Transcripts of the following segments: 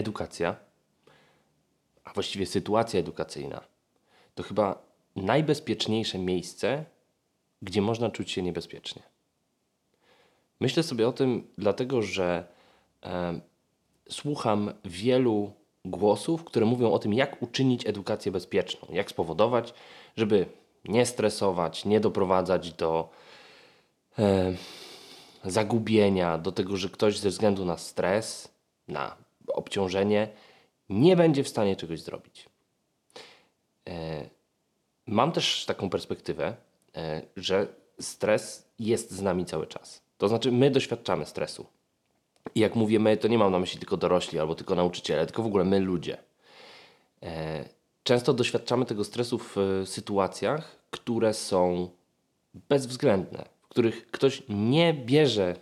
edukacja, a właściwie sytuacja edukacyjna, to chyba najbezpieczniejsze miejsce, gdzie można czuć się niebezpiecznie. Myślę sobie o tym, dlatego że e, słucham wielu głosów, które mówią o tym, jak uczynić edukację bezpieczną, jak spowodować, żeby nie stresować, nie doprowadzać do e, zagubienia, do tego, że ktoś ze względu na stres, na obciążenie nie będzie w stanie czegoś zrobić. E, mam też taką perspektywę, e, że stres jest z nami cały czas. To znaczy, my doświadczamy stresu. I jak mówię my, to nie mam na myśli tylko dorośli albo tylko nauczyciele, tylko w ogóle my ludzie. E, często doświadczamy tego stresu w sytuacjach, które są bezwzględne, w których ktoś nie bierze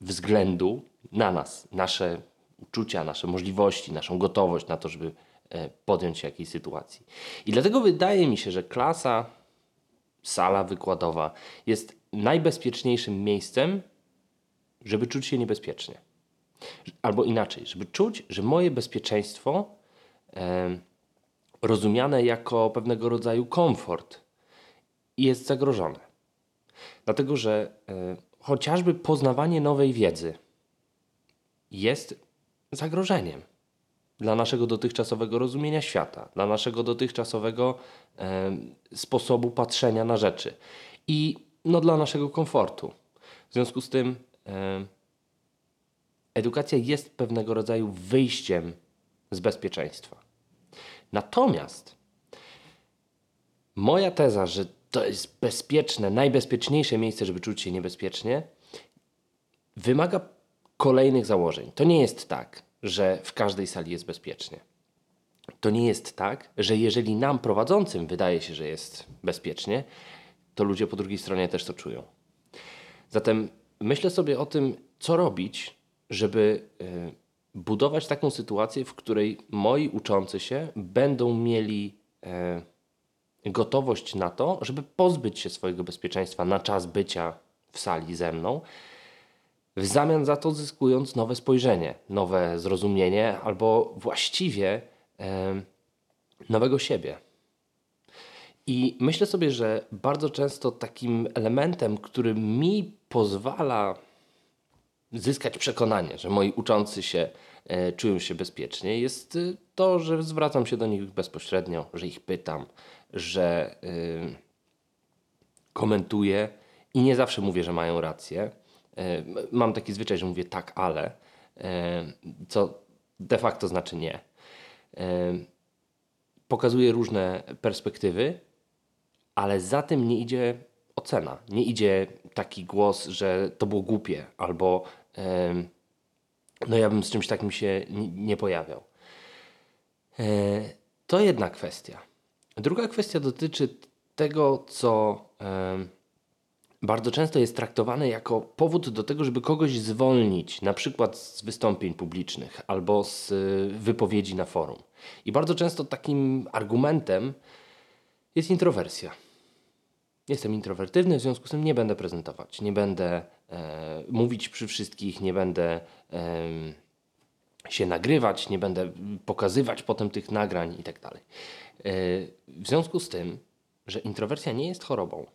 względu na nas, nasze uczucia, nasze możliwości, naszą gotowość na to, żeby e, podjąć się jakiejś sytuacji. I dlatego wydaje mi się, że klasa, sala wykładowa jest najbezpieczniejszym miejscem, żeby czuć się niebezpiecznie. Albo inaczej, żeby czuć, że moje bezpieczeństwo e, rozumiane jako pewnego rodzaju komfort jest zagrożone. Dlatego, że e, chociażby poznawanie nowej wiedzy jest zagrożeniem dla naszego dotychczasowego rozumienia świata, dla naszego dotychczasowego e, sposobu patrzenia na rzeczy i no, dla naszego komfortu. W związku z tym e, edukacja jest pewnego rodzaju wyjściem z bezpieczeństwa. Natomiast moja teza, że to jest bezpieczne, najbezpieczniejsze miejsce, żeby czuć się niebezpiecznie, wymaga kolejnych założeń. To nie jest tak, że w każdej sali jest bezpiecznie. To nie jest tak, że jeżeli nam prowadzącym wydaje się, że jest bezpiecznie, to ludzie po drugiej stronie też to czują. Zatem myślę sobie o tym, co robić, żeby y, budować taką sytuację, w której moi uczący się będą mieli y, gotowość na to, żeby pozbyć się swojego bezpieczeństwa na czas bycia w sali ze mną, w zamian za to zyskując nowe spojrzenie, nowe zrozumienie albo właściwie e, nowego siebie. I myślę sobie, że bardzo często takim elementem, który mi pozwala zyskać przekonanie, że moi uczący się e, czują się bezpiecznie, jest e, to, że zwracam się do nich bezpośrednio, że ich pytam, że e, komentuję i nie zawsze mówię, że mają rację mam taki zwyczaj, że mówię tak, ale, co de facto znaczy nie. Pokazuję różne perspektywy, ale za tym nie idzie ocena. Nie idzie taki głos, że to było głupie, albo no ja bym z czymś takim się nie pojawiał. To jedna kwestia. Druga kwestia dotyczy tego, co bardzo często jest traktowane jako powód do tego, żeby kogoś zwolnić, na przykład z wystąpień publicznych albo z y, wypowiedzi na forum. I bardzo często takim argumentem jest introwersja. Jestem introwertywny, w związku z tym nie będę prezentować, nie będę e, mówić przy wszystkich, nie będę e, się nagrywać, nie będę pokazywać potem tych nagrań itd. Tak e, w związku z tym, że introwersja nie jest chorobą,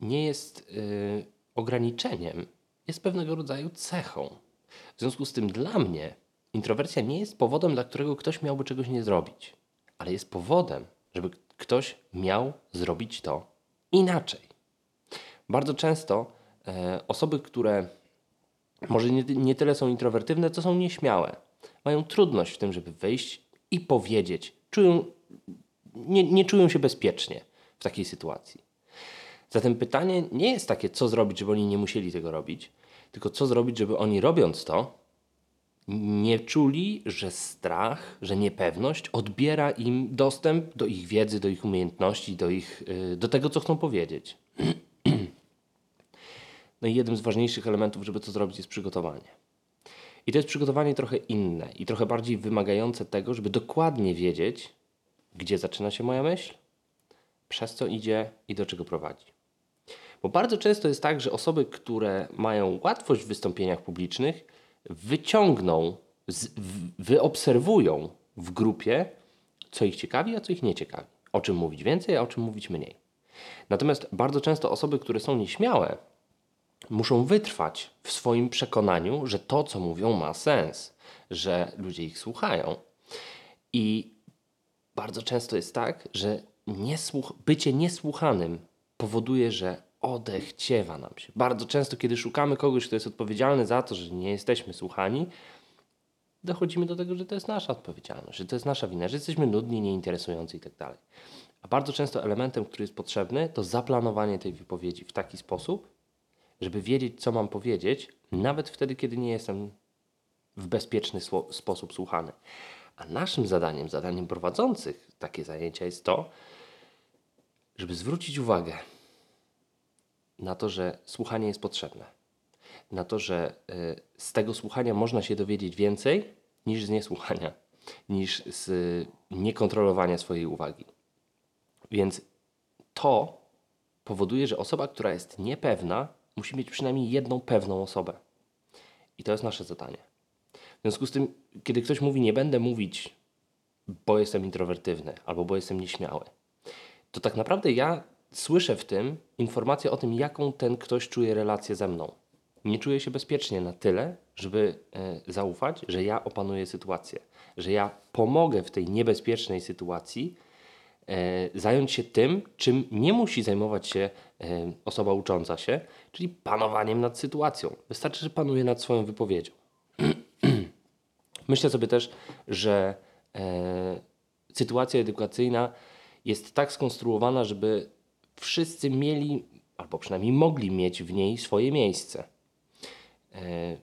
nie jest y, ograniczeniem, jest pewnego rodzaju cechą. W związku z tym dla mnie introwersja nie jest powodem, dla którego ktoś miałby czegoś nie zrobić, ale jest powodem, żeby ktoś miał zrobić to inaczej. Bardzo często e, osoby, które może nie, nie tyle są introwertywne, co są nieśmiałe, mają trudność w tym, żeby wyjść i powiedzieć, czują, nie, nie czują się bezpiecznie w takiej sytuacji. Zatem pytanie nie jest takie, co zrobić, żeby oni nie musieli tego robić, tylko co zrobić, żeby oni robiąc to, nie czuli, że strach, że niepewność odbiera im dostęp do ich wiedzy, do ich umiejętności, do, ich, y, do tego, co chcą powiedzieć. No i jednym z ważniejszych elementów, żeby to zrobić, jest przygotowanie. I to jest przygotowanie trochę inne i trochę bardziej wymagające tego, żeby dokładnie wiedzieć, gdzie zaczyna się moja myśl, przez co idzie i do czego prowadzi. Bo bardzo często jest tak, że osoby, które mają łatwość w wystąpieniach publicznych, wyciągną z, w, wyobserwują w grupie, co ich ciekawi, a co ich nie ciekawi. O czym mówić więcej, a o czym mówić mniej. Natomiast bardzo często osoby, które są nieśmiałe, muszą wytrwać w swoim przekonaniu, że to, co mówią, ma sens, że ludzie ich słuchają. I bardzo często jest tak, że niesłuch- bycie niesłuchanym powoduje, że odechciewa nam się. Bardzo często, kiedy szukamy kogoś, kto jest odpowiedzialny za to, że nie jesteśmy słuchani, dochodzimy do tego, że to jest nasza odpowiedzialność, że to jest nasza wina, że jesteśmy nudni, nieinteresujący i tak dalej. A bardzo często elementem, który jest potrzebny, to zaplanowanie tej wypowiedzi w taki sposób, żeby wiedzieć, co mam powiedzieć, nawet wtedy, kiedy nie jestem w bezpieczny sposób słuchany. A naszym zadaniem, zadaniem prowadzących takie zajęcia jest to, żeby zwrócić uwagę na to, że słuchanie jest potrzebne. Na to, że y, z tego słuchania można się dowiedzieć więcej niż z niesłuchania, niż z niekontrolowania swojej uwagi. Więc to powoduje, że osoba, która jest niepewna, musi mieć przynajmniej jedną pewną osobę. I to jest nasze zadanie. W związku z tym, kiedy ktoś mówi, nie będę mówić, bo jestem introwertywny albo bo jestem nieśmiały, to tak naprawdę ja słyszę w tym informację o tym, jaką ten ktoś czuje relację ze mną. Nie czuję się bezpiecznie na tyle, żeby e, zaufać, że ja opanuję sytuację, że ja pomogę w tej niebezpiecznej sytuacji e, zająć się tym, czym nie musi zajmować się e, osoba ucząca się, czyli panowaniem nad sytuacją. Wystarczy, że panuje nad swoją wypowiedzią. Myślę sobie też, że sytuacja edukacyjna jest tak skonstruowana, żeby wszyscy mieli, albo przynajmniej mogli mieć w niej swoje miejsce. E,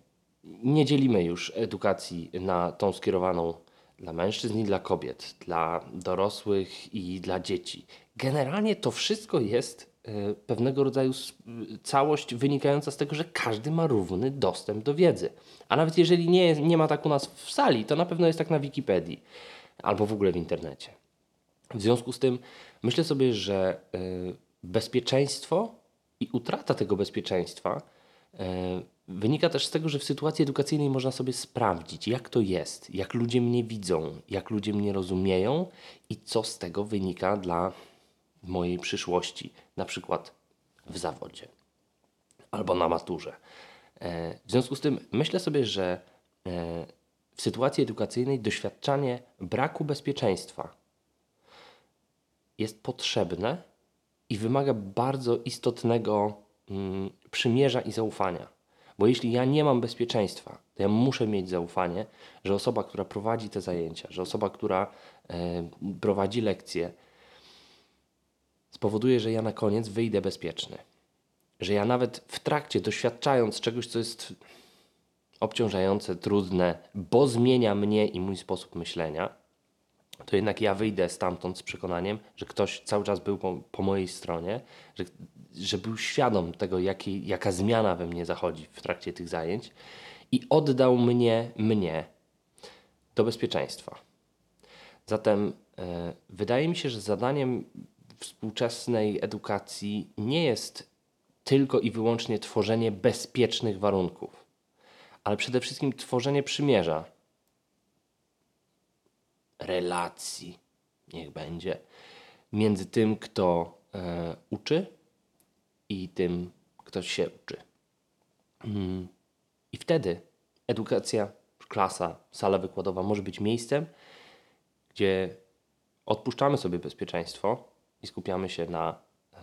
nie dzielimy już edukacji na tą skierowaną dla mężczyzn i dla kobiet, dla dorosłych i dla dzieci. Generalnie to wszystko jest e, pewnego rodzaju całość wynikająca z tego, że każdy ma równy dostęp do wiedzy. A nawet jeżeli nie, nie ma tak u nas w sali, to na pewno jest tak na Wikipedii albo w ogóle w internecie. W związku z tym myślę sobie, że y, bezpieczeństwo i utrata tego bezpieczeństwa y, wynika też z tego, że w sytuacji edukacyjnej można sobie sprawdzić, jak to jest, jak ludzie mnie widzą, jak ludzie mnie rozumieją i co z tego wynika dla mojej przyszłości, na przykład w zawodzie albo na maturze. E, W związku z tym myślę sobie, że e, w sytuacji edukacyjnej doświadczanie braku bezpieczeństwa jest potrzebne i wymaga bardzo istotnego mm, przymierza i zaufania. Bo jeśli ja nie mam bezpieczeństwa, to ja muszę mieć zaufanie, że osoba, która prowadzi te zajęcia, że osoba, która e, prowadzi lekcje, spowoduje, że ja na koniec wyjdę bezpieczny. Że ja nawet w trakcie, doświadczając czegoś, co jest obciążające, trudne, bo zmienia mnie i mój sposób myślenia, to jednak ja wyjdę stamtąd z przekonaniem, że ktoś cały czas był po, po mojej stronie, że, że był świadom tego, jaki, jaka zmiana we mnie zachodzi w trakcie tych zajęć i oddał mnie, mnie do bezpieczeństwa. Zatem e, wydaje mi się, że zadaniem współczesnej edukacji nie jest tylko i wyłącznie tworzenie bezpiecznych warunków, ale przede wszystkim tworzenie przymierza, relacji, niech będzie, między tym, kto e, uczy i tym, kto się uczy. Mm. I wtedy edukacja, klasa, sala wykładowa może być miejscem, gdzie odpuszczamy sobie bezpieczeństwo i skupiamy się na e,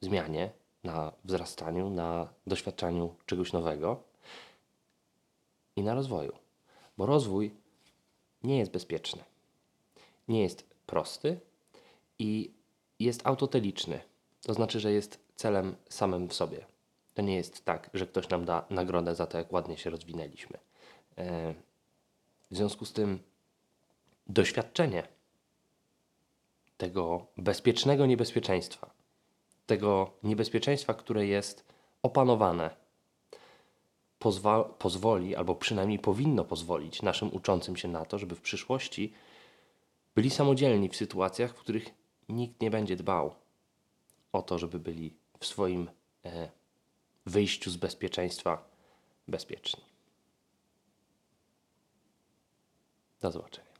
zmianie, na wzrastaniu, na doświadczaniu czegoś nowego i na rozwoju. Bo rozwój nie jest bezpieczny, nie jest prosty i jest autoteliczny. To znaczy, że jest celem samym w sobie. To nie jest tak, że ktoś nam da nagrodę za to, jak ładnie się rozwinęliśmy. E, W związku z tym doświadczenie tego bezpiecznego niebezpieczeństwa, tego niebezpieczeństwa, które jest opanowane, pozwa- pozwoli, albo przynajmniej powinno pozwolić naszym uczącym się na to, żeby w przyszłości byli samodzielni w sytuacjach, w których nikt nie będzie dbał o to, żeby byli w swoim e, wyjściu z bezpieczeństwa bezpieczni. Do zobaczenia.